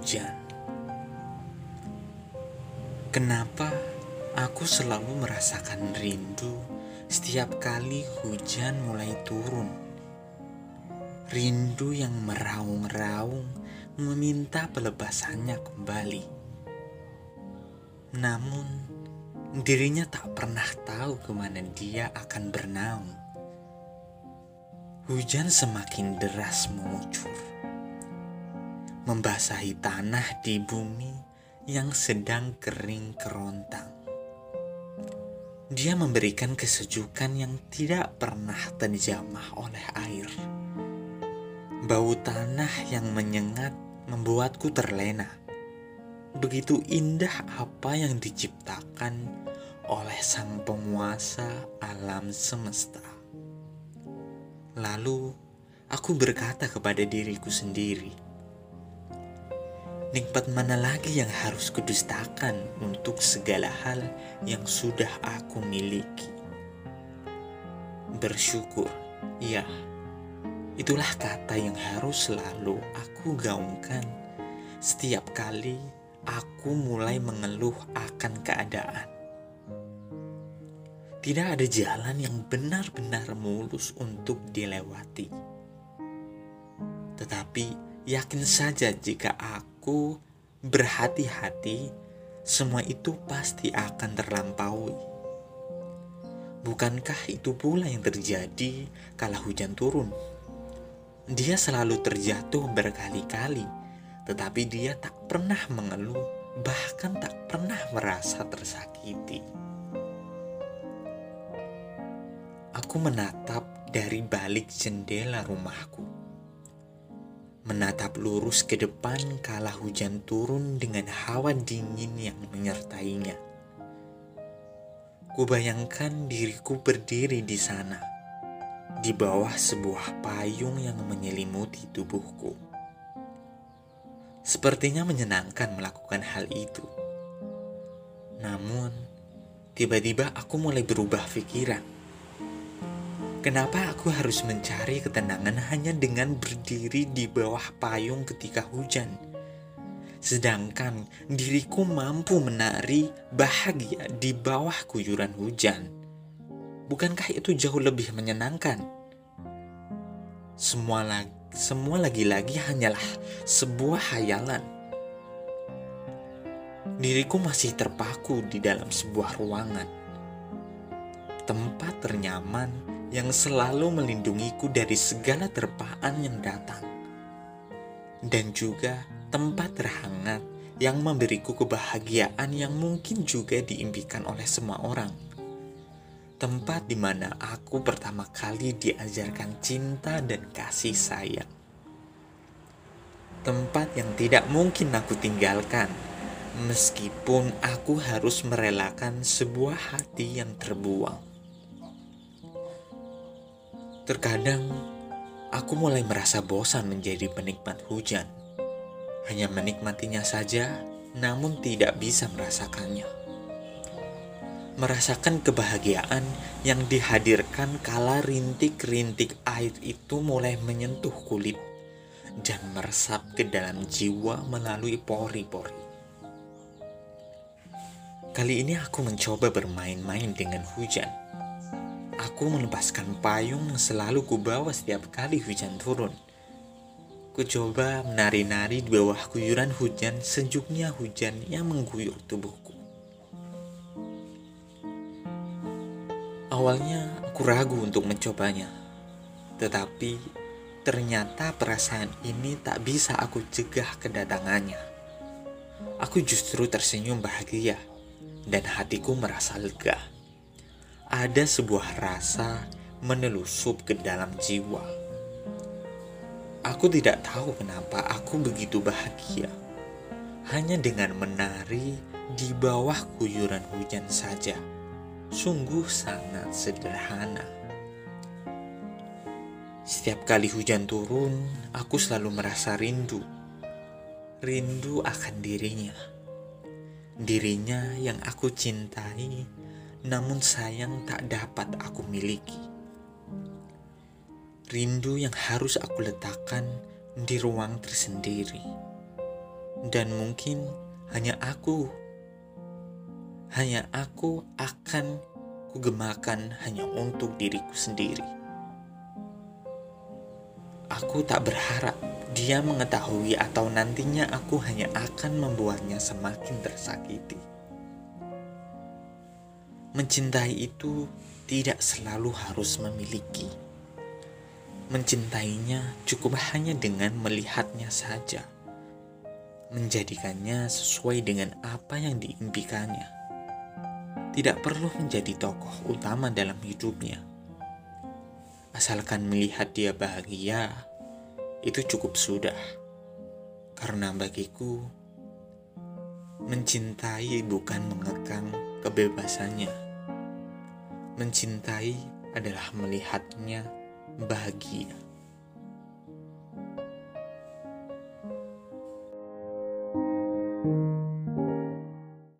hujan. Kenapa aku selalu merasakan rindu setiap kali hujan mulai turun? Rindu yang meraung-raung meminta pelepasannya kembali. Namun, dirinya tak pernah tahu ke mana dia akan bernaung. Hujan semakin deras mengucur membasahi tanah di bumi yang sedang kering kerontang. Dia memberikan kesejukan yang tidak pernah terjamah oleh air. Bau tanah yang menyengat membuatku terlena. Begitu indah apa yang diciptakan oleh Sang Penguasa alam semesta. Lalu aku berkata kepada diriku sendiri, Nikmat mana lagi yang harus kudustakan untuk segala hal yang sudah aku miliki? Bersyukur, ya, itulah kata yang harus selalu aku gaungkan setiap kali aku mulai mengeluh akan keadaan. Tidak ada jalan yang benar-benar mulus untuk dilewati, tetapi Yakin saja jika aku berhati-hati, semua itu pasti akan terlampaui. Bukankah itu pula yang terjadi kala hujan turun? Dia selalu terjatuh berkali-kali, tetapi dia tak pernah mengeluh, bahkan tak pernah merasa tersakiti. Aku menatap dari balik jendela rumahku menatap lurus ke depan kala hujan turun dengan hawa dingin yang menyertainya. Kubayangkan diriku berdiri di sana, di bawah sebuah payung yang menyelimuti tubuhku. Sepertinya menyenangkan melakukan hal itu. Namun, tiba-tiba aku mulai berubah pikiran Kenapa aku harus mencari ketenangan hanya dengan berdiri di bawah payung ketika hujan? Sedangkan diriku mampu menari bahagia di bawah kuyuran hujan. Bukankah itu jauh lebih menyenangkan? Semua lagi, semua lagi-lagi hanyalah sebuah hayalan. Diriku masih terpaku di dalam sebuah ruangan. Tempat ternyaman yang selalu melindungiku dari segala terpaan yang datang, dan juga tempat terhangat yang memberiku kebahagiaan yang mungkin juga diimpikan oleh semua orang. Tempat di mana aku pertama kali diajarkan cinta dan kasih sayang. Tempat yang tidak mungkin aku tinggalkan, meskipun aku harus merelakan sebuah hati yang terbuang. Terkadang aku mulai merasa bosan menjadi penikmat hujan. Hanya menikmatinya saja, namun tidak bisa merasakannya. Merasakan kebahagiaan yang dihadirkan kala rintik-rintik air itu mulai menyentuh kulit dan meresap ke dalam jiwa melalui pori-pori. Kali ini aku mencoba bermain-main dengan hujan Aku melepaskan payung yang selalu kubawa setiap kali hujan turun. Ku coba menari-nari di bawah guyuran hujan sejuknya hujan yang mengguyur tubuhku. Awalnya aku ragu untuk mencobanya, tetapi ternyata perasaan ini tak bisa aku cegah kedatangannya. Aku justru tersenyum bahagia dan hatiku merasa lega ada sebuah rasa menelusup ke dalam jiwa. Aku tidak tahu kenapa aku begitu bahagia. Hanya dengan menari di bawah guyuran hujan saja. Sungguh sangat sederhana. Setiap kali hujan turun, aku selalu merasa rindu. Rindu akan dirinya. Dirinya yang aku cintai namun sayang tak dapat aku miliki. Rindu yang harus aku letakkan di ruang tersendiri, dan mungkin hanya aku hanya aku akan kugemakan hanya untuk diriku sendiri. Aku tak berharap dia mengetahui atau nantinya aku hanya akan membuatnya semakin tersakiti. Mencintai itu tidak selalu harus memiliki. Mencintainya cukup hanya dengan melihatnya saja, menjadikannya sesuai dengan apa yang diimpikannya. Tidak perlu menjadi tokoh utama dalam hidupnya Asalkan melihat dia bahagia, itu cukup sudah. Karena bagiku, mencintai bukan mengekang kebebasannya. Mencintai adalah melihatnya bahagia.